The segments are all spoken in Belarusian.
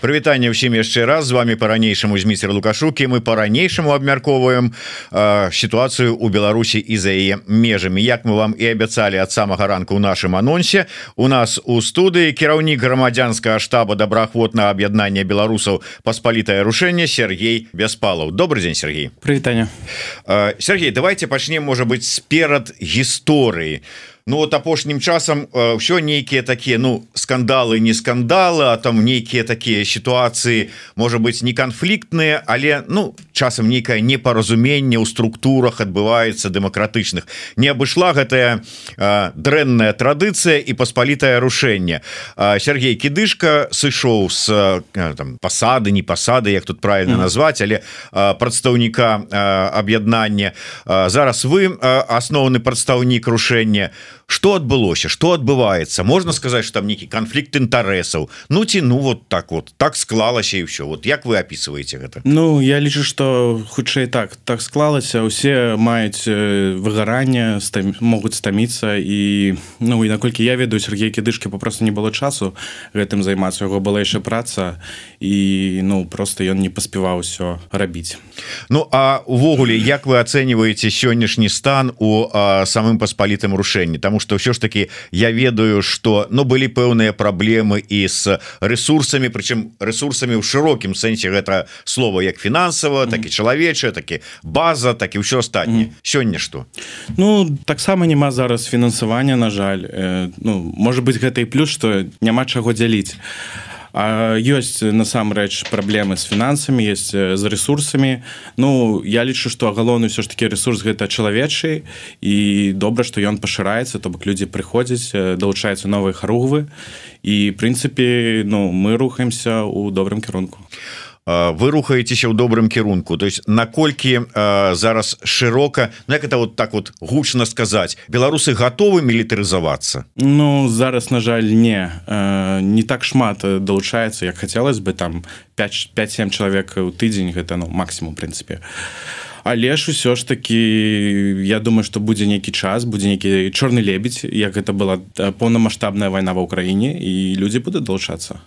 прывітанне ўсім яшчэ раз. З вами по-ранейшаму зміцер лукашукі мы по-ранейшаму абмяркоўваем сітуацыю у Беларусі і за яе межамі. Як мы вам і абяцалі ад самага ранку у нашым анонсе у нас у студыі кіраўнік грамадзянскага штаба добраахвотна аб'яднання беларусаў паспалітае рушэнне Сергей бяспалаў. Добрый день Сергей. Прывітанне. Сергей давайте пачнем можа быть сперад гісторыі. у Ну вот апошнім часам ўсё э, нейкія такія ну скандалы не скандалы а там нейкія такія сітуацыі можа быть не канфліктныя але ну часам нейкае непаразуменне ў структурах адбываецца дэмакратычных не абышла гэтая э, дрэнная традыцыя і паспалітае рушэнне э, Сергей кідышка сышоў з э, там пасады не пасады як тут правильно mm назваць але прадстаўніка аб'яднання. Зараз вы асноўны прадстаўнік рушэння у что адбылося что адбываецца можна сказать что там нейкі конфликт інтарэсаў Ну ці ну вот так вот. Так склалася і все вот як вы описываете гэта Ну я лічу что хутчэй так. Так склалася усе маюць выгаранне могуць стаміцца. І ну і наколькі я ведаю Сергей кідышки попросту не было часу гэтым займацца. Яго была яшчэ праца. І ну просто ён не паспяваў все рабіць. Ну а увогуле як вы ацэньваеце сённяшні стан у а, самым паспалітым рушэнні? Там что ўсё ж таки я ведаю что но ну, былі пэўныя праблемы і с ресурсамі прычым ресурсамі ў шырокім сэнсе гэта слово як фінансава так і чалавечая такі база так і ўсё астатні сёння что? Ну таксама няма зараз фінансавання на жаль. Э, ну может быть гэта і плюс что няма чаго дзяліць ёсць насамрэч праблемы з фінансамі есть з ресурсамі. Ну я лічу что галоўны все ж таки ресурс гэта чалавечы. І добра что ён пашыраецца то бок людзі прыходзяць далучаюцца новыя харугвы. І прынцыпе ну мы рухаемся у добрым кірунку. а вы рухаецеся ў добрым кірунку. То есть наколькі зараз шырока ну, як это вот так вот гучна сказаць беларусы готовы мілітарызавацца? Ну зараз на жаль не. Не так шмат далучаецца як хацелось бы там 5-7 чалавек у тыдзень гэта ну максимум прынцыпе. а але ж усё ж таки я думаю что будзе нейкі час будзе нейкі чорны лебедь як гэта была поўнамасштабная вайна в Украіне і людзі будуць долучацца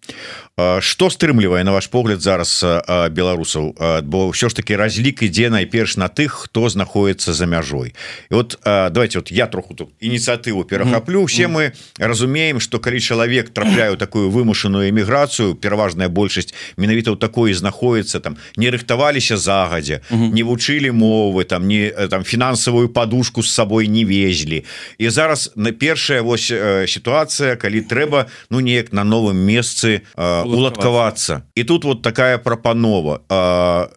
что стрымлівае на ваш погляд зараз беларусаў бо ўсё ж таки разлік ідзе найперш на тых хто знаходіцца за мяжой. І вот давайте вот я троху тут ініцыятыву перахаплю все мы разумеем что калі чалавек трапляю такую вымушаную эміграцыю пераважная большасць менавіта ў такой знаходіцца там не рыхтаваліся загадзя не вучылі мовы там не э, там фінансавую подушку с сабой не везлі і зараз на першая вось э, сітуацыя калі трэба ну неяк на новым месцы э, уладкавацца і тут вот такая прапанова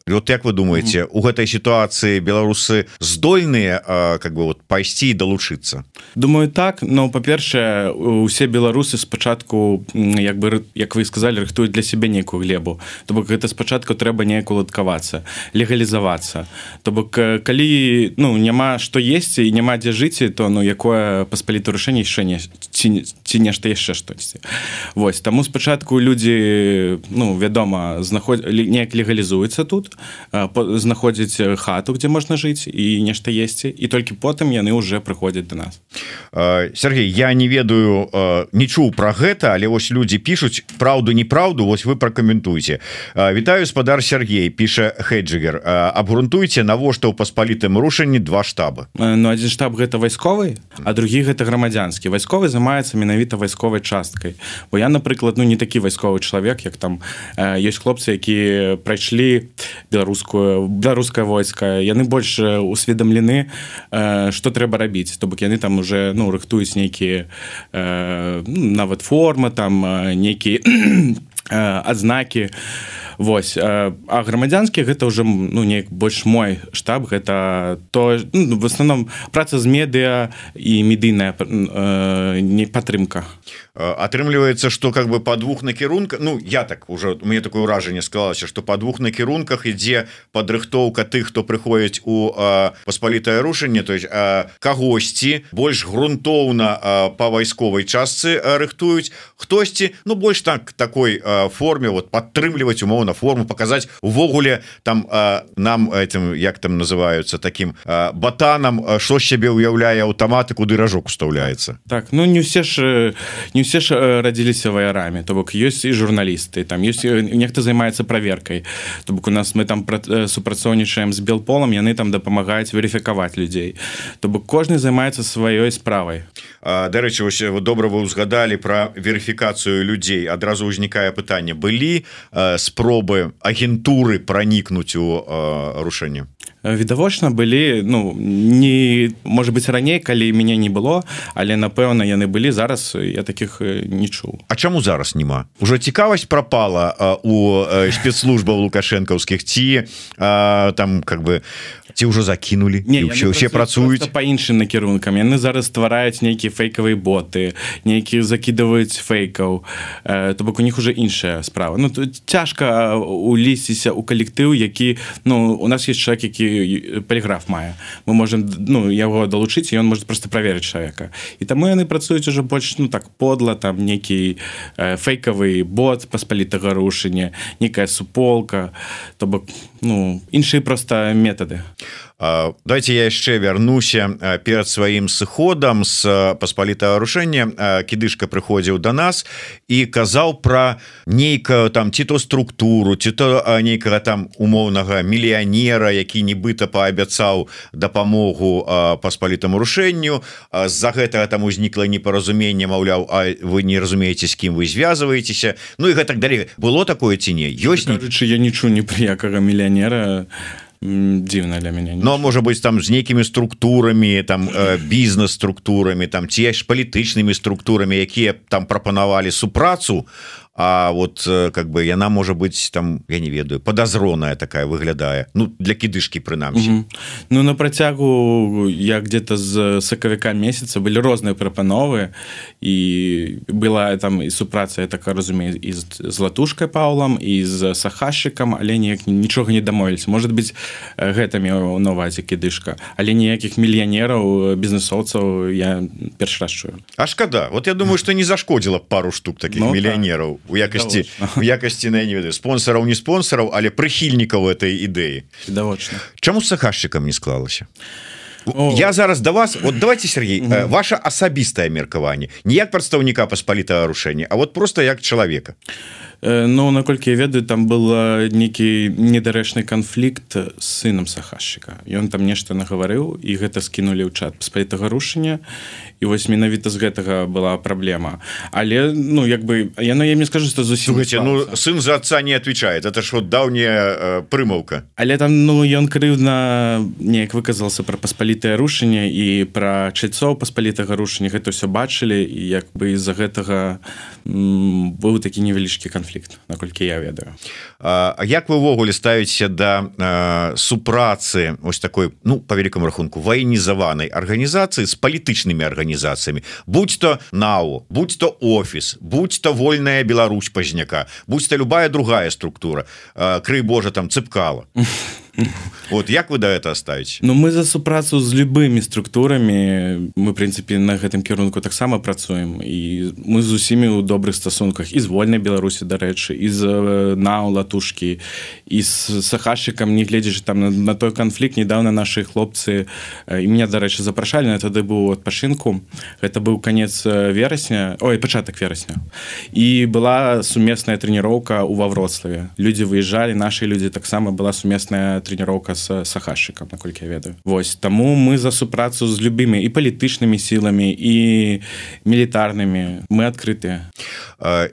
вот як вы думаете у гэтай сітуацыі беларусы здольныя как бы вот пайсці далучыцца? Думаю так но па-першае усе беларусы спачатку як бы як вы сказали рыхтуюць для сябе нейкую глебу. То бок гэта спачатку трэба неяк уладкавацца легалізавацца то бок калі ну няма што есці і няма дзе жыць то ну якое паспаліта рушэнне яшчэ не ці, ці нешта яшчэ штосьці. Вось таму спачатку людзі ну вядома знаход неяк легалізуецца тут знаходзіць хату где можна жыць і нешта есці і толькі потым яны уже прыходзяць до нас. Сергей я не ведаю не чуў про гэта але вось людзі пишутць праўду неправду вось вы пракаментуйте Вітаю спадар Сергей піша хеджигер абгрунтуйте на навошта ў паспалітым рушанні два штабы? Э, Ну один штаб гэта вайсковы а другі гэта грамадзянскі. Вайсковы займаецца менавіта вайсковай часткай. Бо я напрыклад ну не такі вайсковы чалавек як там есть хлопцы якія прайшлі беларускую беларускае войска. Яны больш усведамлены что трэба рабіць. То бок яны там уже ну рыхтуюць нейкія ну, нават форма там нейкія адзнакі. а Вось а грамадзянскі гэта ўжо ну неяк больш мой штаб гэта то ну, в основном праца з медыа і медыйная э, не падтрымка. Атрымліваецца что как бы по двух накірунках Ну я так уже мне такое ўражанне склалася что по двух накірунках ідзе падрыхтоўка тых хто прыходзіць у паспалітае рушанне то есть кагосьці больш грунтоўна по вайсковай частцы рыхтуюць. Хтосьці Ну больш так такой форме вот падтрымліваць умоўно умоўна форму показать увогуле там нам этим як там называются таким батанам что сябе уяўляе аўтаматы куды ражок уставляется. Так ну не усе ж не усе ж радзіліся ваярами то бок ёсць і журналісты там есть нехта займаецца проверкой. То бок у нас мы там супрацоўнічаем з белполом яны там дапамагаюць верыфікаваць людзей то бок кожны займаецца сваёй справай дарэчы вось добра вы узгадалі про верыфікацыю людзей адразу ўзнікае пытанне былі спробы агентуры пранікнуць у рушэнне відавочна былі ну не может быть раней калі мяне не было але напэўна яны былі зараз я таких не чуў. А чаму зараз няма? Уже цікавасць пропала у спецслужбаў лукашэнкаўскіх ці а, там как бы ці ўжо закінулі не все все працуюць? по іншым накірункам. Яны зараз ствараюць нейкія фейкавыя боты нейкія закидываюць фейкаў. То бок у них уже іншая справа. Ну цяжка улісціся у калектыў які ну у нас есть человек які полиграф мае. Мы можем ну яго далучыць ён может просто проверить человека і таму яны працуюць уже больш ну так подла там некі э, фейкавы бот паспалітага рушання некая суполка. То бок ну іншыя просто методы давайте я яшчэ вярнуся перад сваім сыходам с паспалітага рушэння кідышка прыходзіў до нас і казаў про нейкаю там ці то структуру ці то нейкага там умоўнага мільянера які нібыта паабяцаў дапамогу паспалітаму рушэнню. З-за гэтага там узнікла непаразуменне Маўляў А вы не разумееце з кім вы звязваецеся? Ну і гэтак далей. Было такое ці не? Ёсць я нічу не прыякага мільянера дзіўна для мяне но можа быть там з нейкімі структурамі там бізнес-структурамі там ці ж палітычнымі структурамі якія там прапанавалі супрацу А вот как бы яна можа быть там я не ведаю подазроная такая выглядае Ну для кідышки прынамсі mm -hmm. Ну на працягу я где-то з сакавіка месяца былі розныя прапановы і была там і супраца я так разумею і з латушкай паулам і з сахашчыкам але неяк нічога не дамовіліся. Может быть гэта меў навазе кідышка. Але ніякіх мільянераў бізнесоўцаў я перш раз чую. А шкада. Вот я думаю что не зашкодзіла пару штук таких ну, мільянераў у якасці у якасці на не ведаю спонсораў не спонсораў але прыхільнікаў этой ідэі відавочна чаму с сахашчыкам не склалася О. я зараз до вас вот давайте Сергей mm -hmm. ваше асабістае меркаванне не як прадстаўніка паспалітага рушэння А вот просто як чалавека Ну наколькі я ведаю там был нейкі недарэчны канфлікт з сынам сахашчыка ён там нешта нагаварыў і гэта скінулі ў чат паспалітага рушання. І вось менавіта з гэтага была праблема. Але ну як бы яно я мне скажу что зусім ну, сын за отца не отвечает это ж вот даўняя э, прымаўка. Але там ну ён крыўна неяк выказался про паспалітае рушанне і про чальцоў паспалітага рушання гэта все бачылі і як бы из-за гэтага быў такі невялічкі канфлікт наколькі я ведаю. А як вы увогуле ставіце да э, супрацы ось такой ну по великкаму рахунку ваенізаванай арганізацыі з палітычнымі арганізацыямі? Будь то нау будь то офіс будь то вольная Беларусь пазняка будь то любая другая структура. Крый Божа там цыпкала вот як вы да это оставить Ну мы за супрацу з любымі структурамі. Мы прынцыпе на гэтым кірунку таксама працуем. І мы з усімі ў добрых стасунках. І з вольнай беларусі дарэчы і з нау латушкі і з сахашчыкам не гледзячы там на, на той канфлікт. Недавно наши хлопцы і меня дарэчы запрашалі на тады быў адпачынку. Гэта быў конец верасня. Ой пачатак верасня. І была сумесная трэніроўка у вавроцлаве. Людзі выязджалі наши людзі таксама была сумесная тренировка с сахашчыкам наколькі я ведаю. Вось таму мы за супрацу з любымі і палітычнымі сіламі і мілітарнымі мы адкрытыя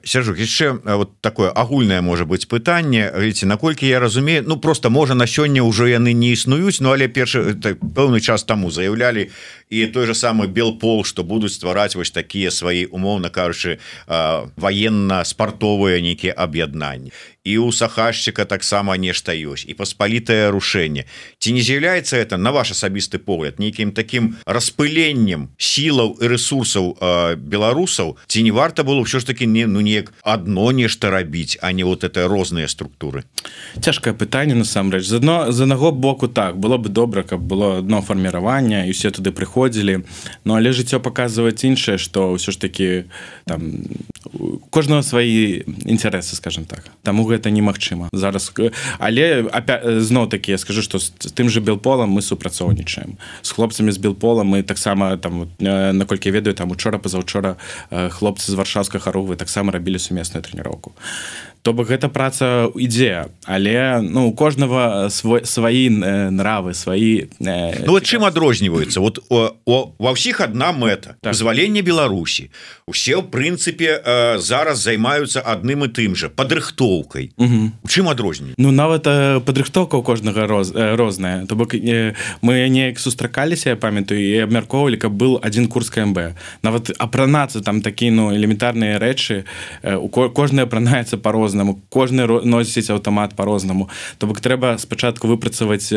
сержук яшчэ вот такое агульнае можа быть пытанне видите наколькі я разумею ну просто можа на сёння ўжо яны не існуюць Ну але першы пэўны час таму заявлялі і той же самый белпол что будуць ствараць вось такія свои умоўна кажучы военно-спартовыя нейкія аб'яднанні і у сахашчыка таксама нешта ёсць і паспалітае рушэнне ці не з'яўляецца это на ваш асабісты погляд нейкім таким распыленнем сілаў і ресурсаў беларусаў ці не варта было ўсё ж таки не ну неяк одно нешта рабіць а не вот это розныя структуры? Цяжкае пытанне насамрэч з адно з аднаго боку так было бы добра каб было одно фарміраванне і все туды прыходзілі Ну але жыццё паказваць іншае што ўсё ж таки там кожного свае інтарэсы скажем так. Таму гэта немагчыма. Зараз але зноў такі я скажу што з тым же белполам мы супрацоўнічаем. З хлопцамі з белпола мы таксама там наколькі ведаю там учора пазаўчора хлопцы з варшаўскага рувы таксама рабілі сумесную трэніроўку то бок гэта праца ідзе. Але ну у кожнага свой сваі нравы сваі э, ну, чым адрозніваюцца? Вот о, о, ва ўсіх одна мэта так. звалення Беларусі. Усе ў прынцыпе э, зараз займаюцца адным і тым же падрыхтоўкай. У чым адрозні Ну нават э, падрыхтоўка у кожнага роз, э, розная. То бок э, мы неяк сустракаліся я памятаю і абмяркоўвалі каб был один курс КМБ. Нават апранацца там такі ну элементарныя рэчы э, у кожная апранаецца по-рознаму по-рознаму кожны носіць аўтамат по-рознаму то бок трэба спачатку выпрацаваць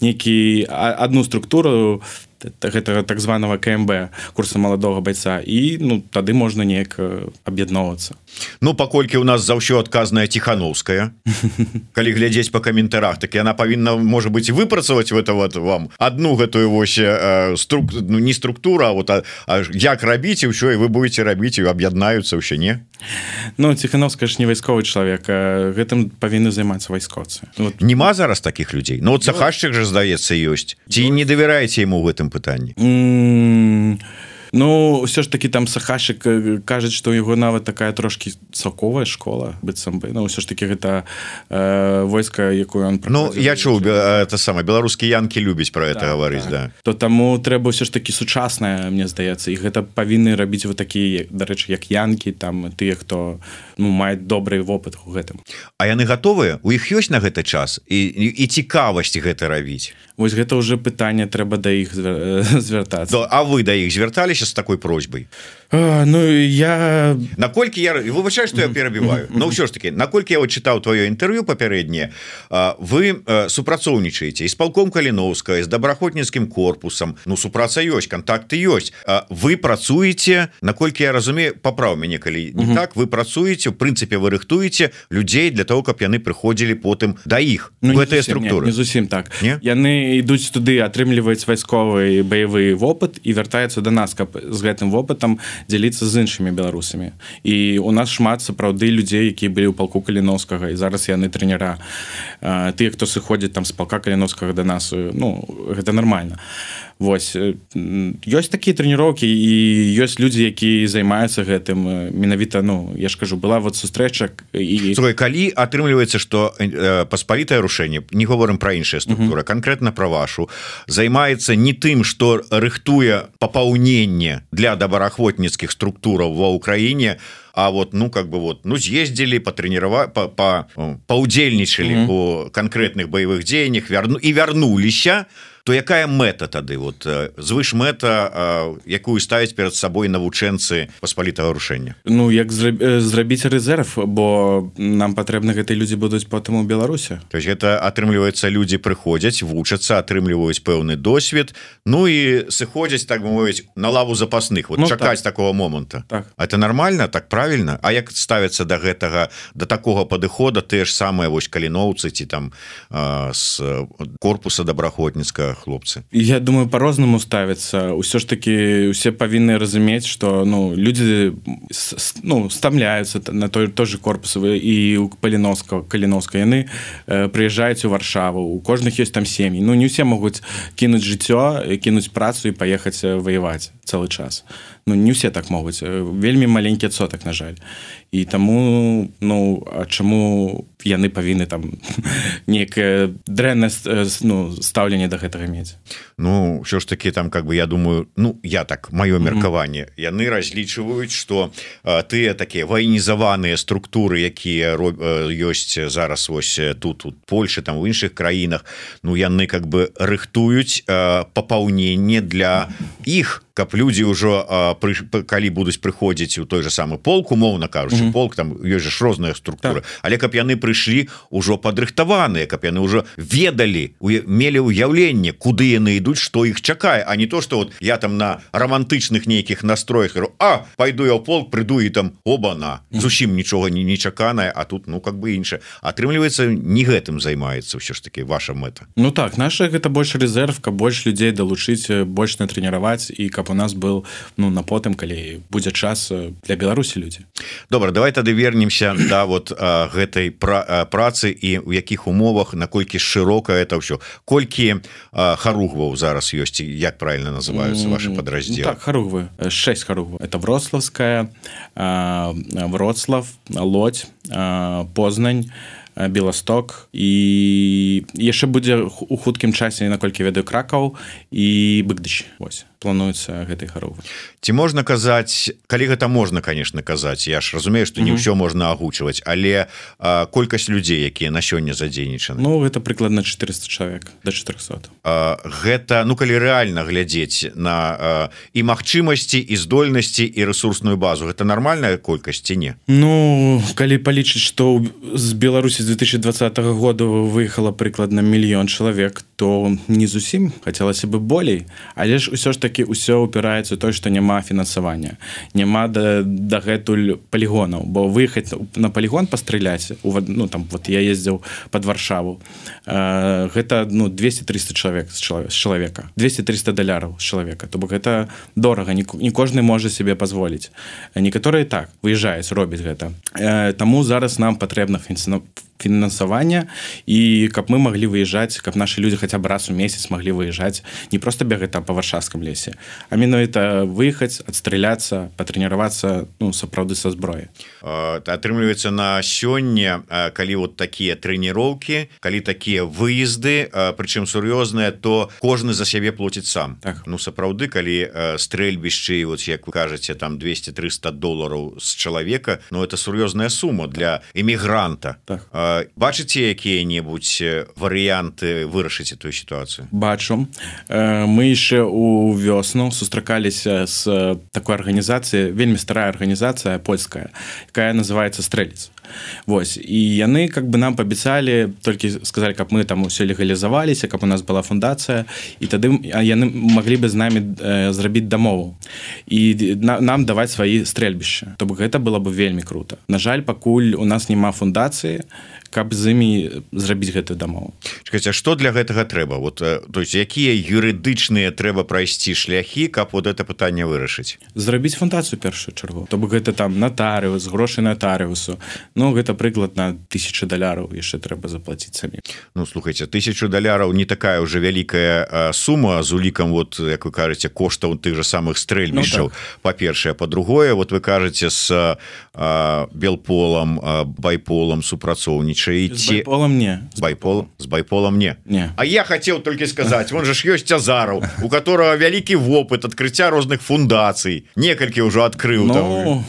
нейкі одну структуру гэтага так званого КМБ курса маладога байца і ну тады можна неяк аб'ядноўвацца. Ну паколькі у нас заўсё адказная тихохановская калі глядзець по каментарах так яна павінна можа быть выпрацаваць в это вот вам одну гэтую вось э, струк ну не структура вот а, а як рабіць ўсё і вы будете рабіць і аб'яднаюцца ўсё не? Ну тихохановская ж не вайсковы чалавек гэтым павінны займацца вайскоцы вот. нема зараз таких людзей. Ну вот сахашчык же здаецца ёсць. Ці не давяраеце ему в пытанні Ну ўсё ж таки там сахашик кажуць что яго нават такая трошки цалковая школа быццам бы. Ну ўсё ж таки гэта э, войска якую он Ну я чуў это самое беларускія янки любіць про это так, гаварыць так. да. То таму трэба ўсё ж таки сучасная мне здаецца і гэта павінны рабіць вот такія дарэчы як янки там тыя хто ну мае добрый вопыт у гэтым. А яны готовыя у іх ёсць на гэты час? І і цікавасць гэта рабіць? Вось гэта уже пытанне трэба да іх звяртацца. А вы да іх звярталіся с такой Ну я наколькі я выбачаю что я перабіваю но ўсё ж таки наколькі я вот чытаў твоё інтэрв'ю папярэдняе вы супрацоўнічаеце з палком каліновска з добраахвотніцкім корпусам. Ну супраца ёсць контакты ёсць. Вы працуеце наколькі я разумею паправ мяне калі не так вы працуеце у прынцыпе вы рыхтуеце людзей для того каб яны прыходзілі потым да іх ну, гэтыя структуры не, не зусім так. Не? яны ідуць туды атрымліваюць вайсковы баявы вопыт і вяртаюцца до нас каб з гэтым вопытам дзяліцца з іншымі беларусамі. І у нас шмат сапраўды людзей якія былі ў палку каліновскага і зараз яны трэнера. Тыя хто сыходзіць там з палка каліновскага да нас ну гэта нормально а Вось ёсць такія трэніроўкі і ёсць людзі які займаюцца гэтым менавіта Ну я ж кажу была вот сустрэча і Слухай, калі атрымліваецца что э, паспалітае рушэнне не говорим про іншыя структуры конкретно про вашу займаецца не тым что рыхтуе папаўненне для добраахвотніцкіх структураў ва ўкраіне А вот ну как бы вот ну з'ездзілі патрэніраваць па, па, паўдзельнічалі mm -hmm. у канкрэтных баявых дзеяннях вярну і вярнуліся то якая мэта тады? Вот звыш мэта якую ставіць перад сабой навучэнцы паспалітага рушэння? Ну як зрабіць рэзерв бо нам патрэбны гэтыя людзі будуць потым у Беларусе то есть это атрымліваецца людзі прыходзяць вучацца атрымліваюць пэўны досвед Ну і сыходзяць так мовіць на лаву запасных. Вот ну, чакаць так. такого моманта. Так. это нормально? Так правильно? А як ставіцца до гэтага до такого падыхода? Ты ж самыя вось каліноўцы ці там с корпуса добраахвотніцкага хлопцы. Я думаю по-рознаму ставіцца ўсё ж таки усе павінны разумець что ну люди ну стамляются на той тоже корпусавы і у паліноска каліноска яны э, прыязджаюць у варшаву. У кожных есть там сем'і ну не усе могуць кінуць жыццё кінуць працу і паехаць ваяваць цэлы час ну не усе так могуць. Вельмі маленькі адсотак на жаль. І таму ну а чаму яны павінны там некае дрэнна ну стаўленне до гэтага мець? Ну ўсё ж таки там как бы я думаю ну я так маё меркаванне. Mm -hmm. яны разлічваюць что тыя такія ваенізаваныя структуры якія ёсць зараз вось тут тут Польша там у іншых краінах Ну яны как бы рыхтуюць папаўненне для іх каб людзі ўжо пры, калі будуць прыходзіць у той же самы полк умоўна кажучы mm -hmm. полк там ёсць ж розная структура так. але каб яны прыйшлі ўжо падрыхтаваныя каб яны ўжо ведалі мелі ўяўленне куды яны ідуць што іх чакае а не то что вот я там на романтычных нейкіх настроях А пойду я ў полк прыду і там оба-на зусім нічога не нечаканае А тут ну как бы інша атрымліваецца не гэтым займаецца ўсё ж таки ваша мэта. Ну так наша гэта больш рэзерв каб больш людзей далучыць больш натрэніраваць і каб каб у нас был ну на потым калі будзе час для беларусі людзі. Добра давай тады вернемся да вот а, гэтай пра працы і у якіх умовах наколькі шырока это ўсё. Колькі харугваў зараз ёсць як правильно называются ваши подраздзелы ну, так, харугвы. 6 харугва это вроцлавская вроцлав лодь познань беласток і яшчэ будзе у хуткім часе наколькі ведаю кракаў і быкдыч ось плануецца гэтай харовы ці можна казаць калі гэта можна конечно казаць я ж разумею что не ўсё можна агучваць але а, колькасць людзей якія на сёння задзейнічаны? Ну гэта прыкладна 400 чалавек до 400 а, гэта ну калі рэальна глядзець на а, і магчымасці і здольнасці і ресурсную базу гэта нармальная колькасці не? Ну калі палічыць што з Беларусі 2020 году выехала прыкладна мільён чалавек то не зусім хацелася бы болей але ж усё ж таки ўсё упіраецца той что няма фінансавання няма да дагэтуль полигонаў бо выехаць на полигон пастраляць у ну там вот я ездзіў под варшаву э, гэта ну 200-300 чалавек з чалавек чалавека 200-300 даляраў чалавека то бок гэта дорага не, не кожны можа себе позволіць некаторыя так выязджаюць робіць гэта. Э, таму зараз нам патрэбна фінансаваць фінансавання і каб мы маглі выязджаць каб нашы людзі хаця б раз у месяц маглі выязджаць не просто бегаць там па варшавском лесе а менавіта выехаць адстраляцца патрэніравацца ну сапраўды са зброі атрымліваецца на сёння калі вот такія трэніроўкі калі такія выезды прычым сур'ёзныя то кожны за сябе плоціць сам. Так. Ну сапраўды калі стрэльбішчы вот як вы кажаце там 200-300 долларов з чалавека но ну, это сур'ёзная сума для эмігранта. Так. А бачыце якія-небудзь варыянты вырашыць эту сітуацыю? Бачу. Мы яшчэ у вёсну сустракаліся з такой арганізацыі вельмі старая арганізацыя польская якая называется стрэлец Вось і яны как бы нам паабяцалі толькі сказалі каб мы там усё легалізаваліся каб у нас была фундацыя і тады яны маглі бы з намі э, зрабіць дамову і на, нам даваць свае стрэльбішча то бок гэта было бы вельмі круто. На жаль пакуль у нас няма фундацыі каб з імі зрабіць гэтую дамову. Чакайце, что для гэтага трэба? Вот то есть якія юрыдычныя трэба прайсці шляхі каб вот это пытанне вырашыць? Зрабіць фундацыю першую чаргу то бок гэта там натарыус грошы натарыусу Ну гэта прыклад на тысячу даляраў яшчэ трэба заплатіць самі Ну слухайте тысячу даляраў не такая уже вялікая сума з улікам вот як вы кажаце коштаў тых же самых стрэльбішчаў ну, так. па-першае. По-другое вот вы кажаце с белполам байполам супрацоўнічаць дзейнічаеце пола мне с байпол с байпола мне не. А я хотел только сказать вон же ж ёсць азару у которого вялікі вопыт открыцця розных фундацый некалькі ўжо адкрыў ну,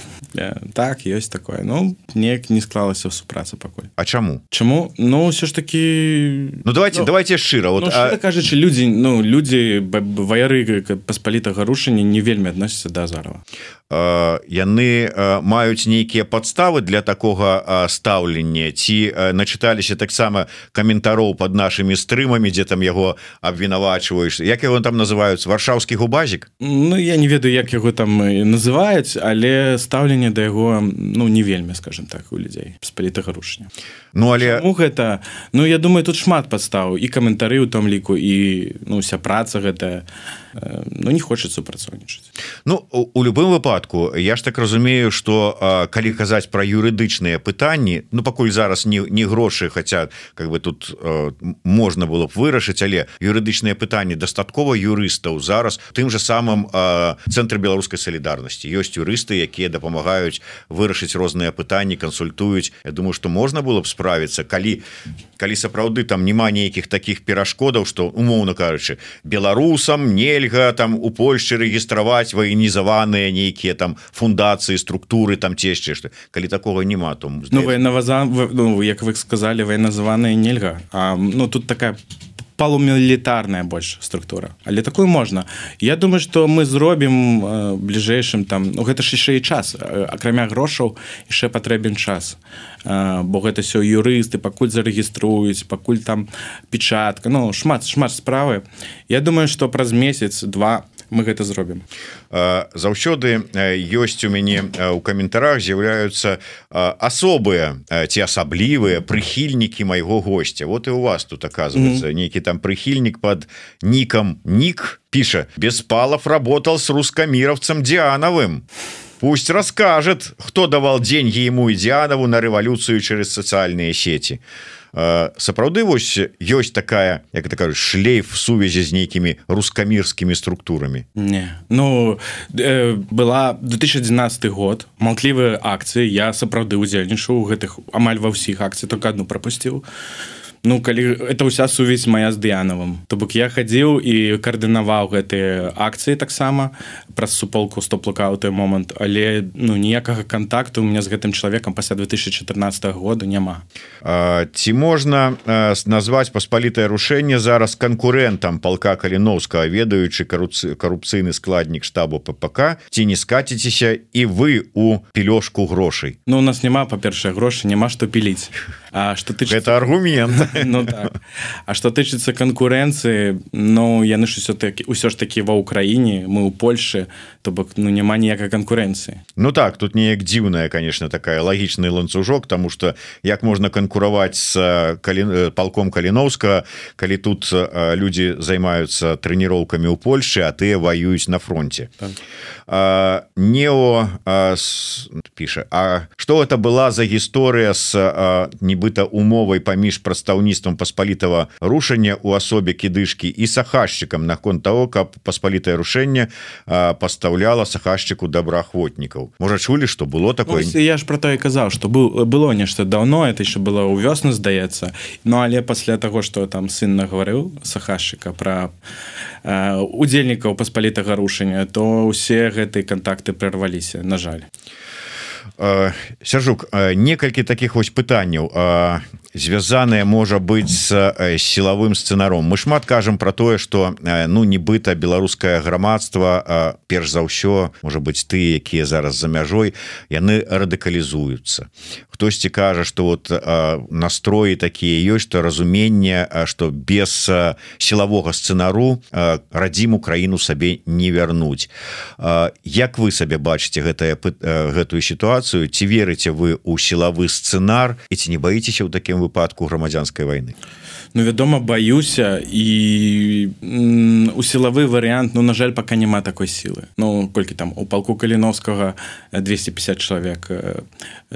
так ёсць такое. Ну неяк не склалася в супрацы пакуль А чаму чаму ну все ж таки ну давайте ну, давайте шчыра вот ну, а... кажучы людзі ну людзі ваяры паспалітага рушання не вельмі адносяцца да азарова. Яны маюць нейкія падставы для такога стаўлення? Ці начыталіся таксама каментароў под нашими стрымамі дзе там яго абвінавачваеш? Як его там называюць? Варшаўскі губазік? Ну я не ведаю як яго там называюць але стаўленне да яго ну не вельмі скажем так у людзей з палітага рушня Ну але у гэта? Ну я думаю тут шмат падстаў. І каментары ў том ліку і ну уся праца гэтая. Ну не хочет супрацоўнічаць Ну у любым выпадку я ж так разумею что калі казаць про юрыдычныя пытанні Ну пакуль зараз не, не грошы хотя как бы тут можна было б вырашыць але юрыдычныя пытанні дастаткова юрыстаў зараз тым же самым цэнтр беларускай салідарнасці. Ёсць юрысты якія дапамагаюць вырашыць розныя пытанні кансультуюць. Я думаю что можна было б справіцца калі калі сапраўды там няма нейкіх таких перашкодаў что умоўно кажучы беларусам не нельга там у Польшчы рэгістраваць ваенізаваныя нейкія там фундацыі структуры там яшчэ што. Калі такого няма то ну, наваза ну, як вы сказали ваенназаваныя нельга. А ну тут такая полумілітарная больш структура. Але такую можна Я думаю что мы зробім э, бліжэйшым там ну, гэта ж яшчэ і час. Акрамя грошаў яшчэ патрэбен час. Э, бо гэта все юрысты пакуль зарэгіструюць пакуль там печатка. Ну шмат шмат справы. Я думаю что праз месяц два мы гэта зробім. Заўсёды ёсць у мяне у каментарах з'яўляюцца асобыя ці асаблівыя прыхільнікі майго гостя вот і у вас тут оказывается mm -hmm. нейкі там прыхільнік под ником ник піша беспалов работал с рускамировцам диановым. Пусть расскажет кто давал деньги ему и дианову на революцию через социальные сети а сапраўды вось ёсць такая як это кажу шлейф сувязі з нейкімі рускамірскімі структурамі? Не. Ну э, была 2011 год малклівыя акцыі. Я сапраўды удзельнічаў гэтых амаль ва ўсіх акцый только одну пропусціў а Ну калі это ўся сувязь моя з дыянавым. То бок я хадзіў і каардынаваў гэтыя акцыі таксама праз суполку стоп-лука ў той момант. Але ну ніякага контакту у меня з гэтым чалавекам пасля 2014 года няма. А, ці можна назваць паспалітае рушэнне зараз канкурентам палка каліновска ведаючы каруцы карупцыйны складнік штабу ППК ці не скаціцеся і вы у пілёшку грошай? Ну у нас няма па-першае грошы няма што піліць А что ты это аргумент ну, так. А что тычыцца канкурэнцыі Ну яны ж усё таки ўсё ж таки ва ўкраіне мы ў Польше то бок ну няма ніякай канкурэнцыі Ну так тут неяк дзіўная конечно такая лагічны ланцужок тому что як можна канкураваць с калі э, палком каліновска калі тут э, люди займаюцца трэніроўкамі ў Польше а ты ваююць на фронте так. нео піша А что это была за гісторыя с нібыта умовай паміж прадстаўніцтвам паспалітава рушання у асобе кідышкі і сахашчыкам наконт того каб паспалітае рушэнне пастаўляла сахашчыку добраахвотнікаў. Можа чулі что было такое? Ось, я ж про то і казаў что был было нешта давно это еще было ў вёсну здаецца. Ну але пасля того что там сын нагаварыў сахашчыка про удзельнікаў паспалітага рушання то усе гэтыя контакты прерваліся на жаль сяржук некалькі таких вось пытанняў звязаная можа быть с сілавым сцэнаром мы шмат кажам про тое что ну нібыта беларускае грамадства перш за ўсё можа быть ты якія зараз за мяжой яны радыкалізуюцца. Хтосьці кажа что вот настроі такія ёсць что разуменне что без сілавога сцэнару радзім украіну сабе не вярнуць. Як вы сабе бачыце гэтая гэтую сітуацыю? Ці верыце вы у сілавы сцэнар? І ці не баіцеся ў такім выпадку грамадзянской войны Ну вядома баюся і у сілавы варыянт Ну на жаль пока няма такой сілы Ну колькі там у палку каліновскага 250 чалавек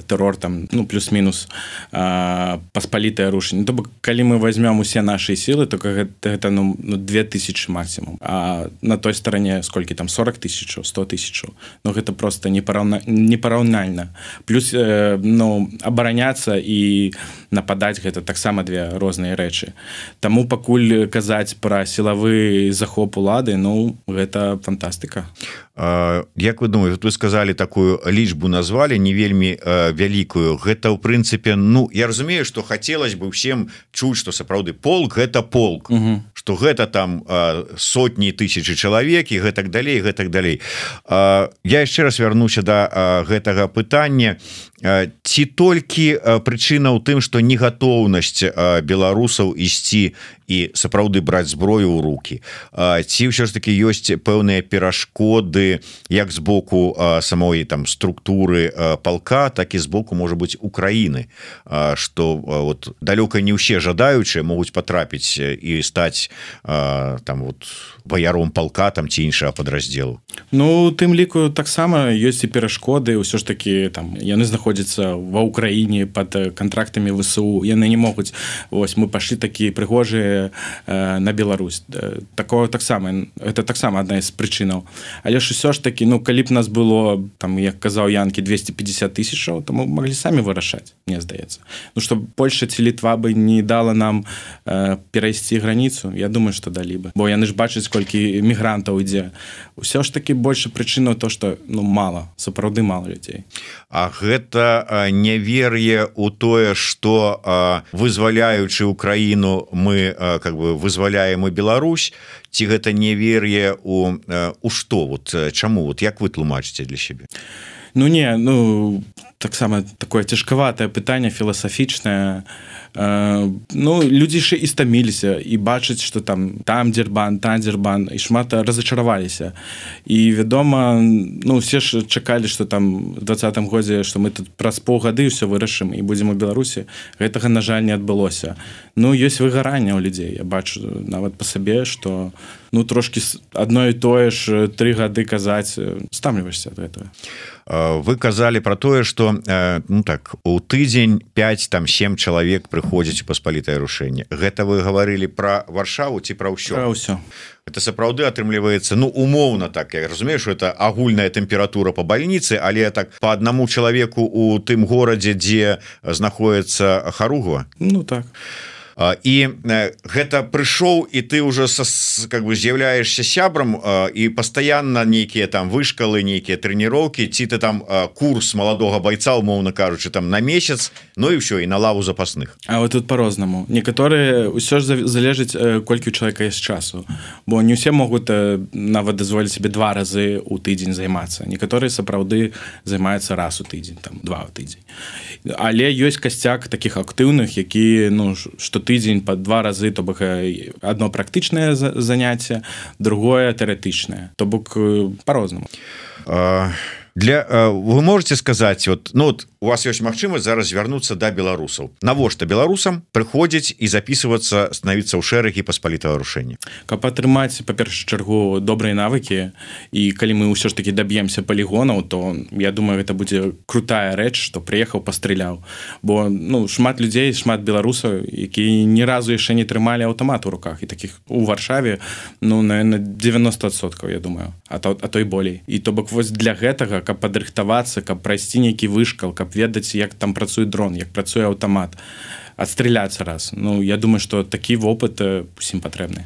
тэрор там ну плюс-мінус паспалітае рушэнне То бок калі мы возьмем усе наши сілы то гэта, гэта ну 2000 максимум. А на той стороне сколькі там 40 тысяч 100 тысяч Ну гэта просто непараўна непараўнальна плюс э, ну абараняться і нападаць гэта таксама две розныя рэчы. Таму пакуль казаць пра сілавы захоп улады ну гэта фантастыка Як вы думаете вы сказали такую лічбу назвали не вельмі вялікую. Гэта ў прынцыпе Ну я разумею что хотелось бы всем чуць что сапраўды полк гэта полк. Что гэта там сотні тысячи чалавек і гэтак далей гэтак далей. Я яшчэ раз вярнуся до да гэтага пытання. Ці толькі прычына ў тым что негатоўнасць беларусаў ісці і сапраўды браць зброю ў руки ці ўсё ж таки ёсць пэўныя перашкоды як з боку самой там структуры палка так і з боку можа быть Украіны. Что вот далёка не ўсе жадаючыя могуць потрапіць і стаць там вот баяром палка там ці іншага подраздзелу Ну тым ліку таксама ёсць і перашкоды ўсё ж таки там яны знаходзіцца ва ўкраіне под контрактамі ВСУ яны не могуць ось мы пашлі такія прыгожыя э, на Беларусь. Такого таксама это таксама одна из прычынаў. Але ж усё ж таки ну калі б нас было там як казаў янкі 250 тысячаў то мы могли самі вырашаць мне здаецца. Ну что Польша ці літва бы не дала нам э, перайсці граніцу Я думаю что далі бы бо яны ж бачаць колькі мігрантаў ідзе. Ўсё ж таки больше прычыну то что ну мало сапраўды мало людзей. А гэта гэта невер'е у тое что вызваляючы Украіну мы как бы вызваляем і Беларусь ці гэта невер'е у у что вот чаму? Вот як вы тлумачыце для сябе? Ну не ну таксама такое цяжкаватае пытанне філасафічнае ну людзі яшчэ і стаміліся і бачыць что там там дзербан тандзербан і шмат разочараваліся і вядома ну все ж чакалі что там двадцатым годзе что мы тут праз паўгады ўсё вырашым і будзем у беларусі гэтага на жаль не адбылося. Ну ёсць выгаранне ў людзей я бачу нават по сабе что ну трошки адно і тое ж три гады казаць стамліваешься от этого вы казалі про тое что ну так у тыдзень 5 там 7 чалавек прыходзіць у паспалітае рушэнне гэта вы гаварылі про варшаву ці пра ўсё? Ўсё. Это сапраўды атрымліваецца ну умоўна так я разумею что это агульная тэмпература по больніцы але так по аднаму чалавеку у тым горадзе дзе знаходіцца харугва ну так. а і гэта прыйшоў і ты уже са, как бы з'яўляешься сябрам і постоянно нейкіе там вышкалы нейкіе тренировки ці ты там курс маладога бойца умоўно кажучы там на месяц Ну і все і на лаву запасных. А вот тут по-рознаму некаторые ўсё ж залежыць колькі у человека есть часу. Бо не усе могуць нават дазволіць себе два разы у тыдзень займацца. Некаторые сапраўды займаюцца раз у тыдзень там два тыдзень. Але ёсць касцяк таких актыўных які ну что тыдзень по два разы то бок одно практычнае заняцце другое тэарэтычнае. То бок по-рознаму для вы можете сказать вот ну вот у вас есть магчымасць зараз звярнуцца да беларусаў. Навошта беларусам прыходзіць і записываться становіцца ў шэрагі паспалітага рушэння каб атрымаць па-першую чаргу добрыя навыкі. І калі мы ўсё ж таки доб'емся полігонаў то я думаю это будзе крутая рэч что приехаў пастраляў бо ну шмат людзей шмат беларусаў які ні разу яшчэ не трымалі аўтамат у руках. І таких у варшаве ну на 90соткаў я думаю а то а той болей. І то бок вось для гэтага каб падрыхтавацца каб прайсці нейкі вышкал каб ведаць як там працуе дрон як працуе аўтамат адстраляцца раз. Ну я думаю что такі вопыт усім патрэбны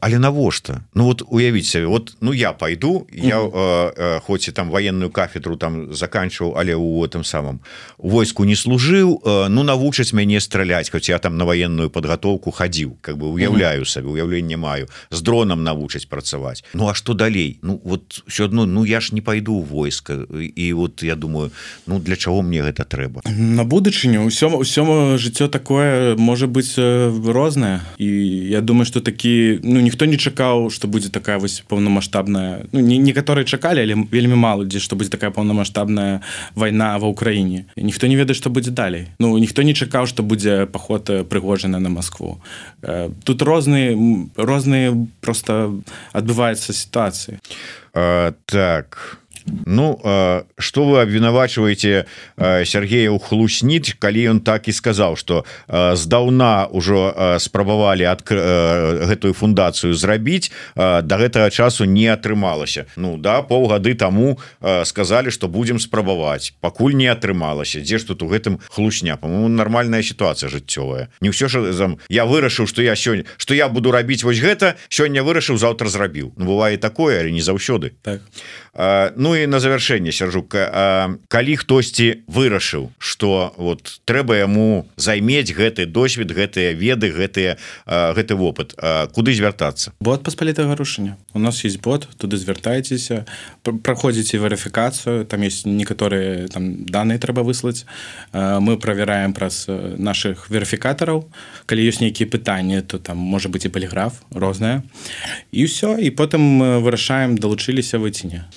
але навошта Ну вот уявіць сабе вот ну я пойду я mm -hmm. хоць і там военную кафедру там заканчиваў але у этом самом войску не служыў ну навучаць мяне страляць хоць я там на военную подготовку хадзіў как бы уяўляю сабе уяўленне маю. З дронам навучаць працаваць Ну а что далей? Ну вот все одно ну я ж не пойду у войска і вот я думаю ну для чаго мне гэта трэба на будучыню ўсё ўсё жыццё жыццё такое можа быць рознае і я думаю что такі ну ніхто не чакаў что будзе такая вось паўнамасштабная ну, не некаторыя чакалі але вельмі мало дзе што будзе такая паўнамасштабная вайна ва ўкраіне ніхто не ведае што будзе далей Ну ніхто не чакаў што будзе паход прыгожана на Москву. Тут розныя розныя просто адбываюцца сітуацыі так Ну что вы абвінавачваеце Сергея у хлусніць калі ён так і сказаў что здаўна ўжо спрабавалі ад гэтую фундацыю зрабіць до гэтага часу не атрымалася. Ну да паўгады таму сказали что будем спрабаваць. Пакуль не атрымалася. Дзе ж тут у гэтым хлусня? По-моему нормальная ситуация жыццёвая. Не ўсё ж зам я вырашыў что я сёння что я буду рабіць вось гэта сёння вырашыў завтра зрабіў. Ну, бывае такое але не заўсёды. Так. Ну і на завершэнне сяржука калі хтосьці вырашыў что вот трэба яму займець гэты досвед гэтыя веды гэтыя гэты вопыт куды звяртацца? Бот паспалітага рушення у нас есть бот туды звяртайцеся праходзіце верыфікацыю там есть некаторыя там данные трэба выслаць. Мы правяраем праз наших верыфікатараў. Калі ёсць нейкія пытанні то там можа быть і поліграф розная і ўсё і потым вырашаем далучыліся выціне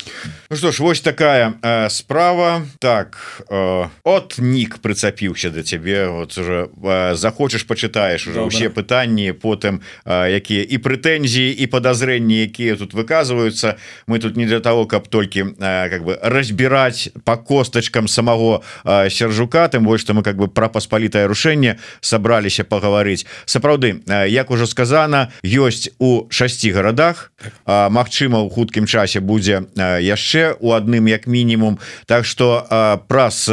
Ну что ж вось такая э, справа. Так э, от нік прыцапіўся до цябе вот уже э, захочаш почытаеш уже ўсе пытанні потым э, якія і прэтэнзіі і подазрэнні якія тут выказваюцца. Мы тут не для того каб толькі э, как бы разбіраць по костачкам самого э, сержука тым больш что мы как бы про паспалітае рушэнне сабраліся пагаварыць. Сапраўды э, як уже сказано ёсць у шасці гарадах. Э, Мачыма у хуткім часе будзе яшчэ у адным як мінімум. Так что праз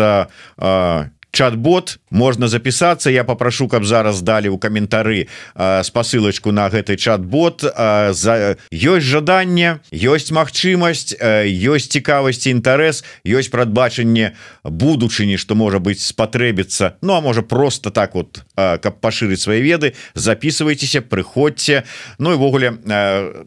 чат-бот можна запісацца. Я попрошу каб зараз далі у каментары спасылочку на гэты чат-бот. За ёсць жаданне ёсць магчымасць ёсць цікавасці інтарэс ёсць прадбачанне будучыні что можа быть спатрэбіцца. Ну а можа просто так вот каб пашырыць свои веды записывайтеся прыходзьце. Ну івогуле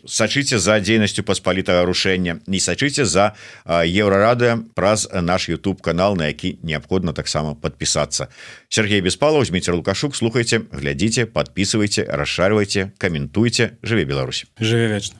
сачыце за дзейнасцю паспалітага рушэння. Не сачыце за еўрарады праз наш YouTube канал на які неабходна таксама подписать подписаться. Сергей беспалов Дмитрий лукашук слухайте глядите подписывайте расшаривайте комментуйте. Жыве Беларусь. Жыве вечна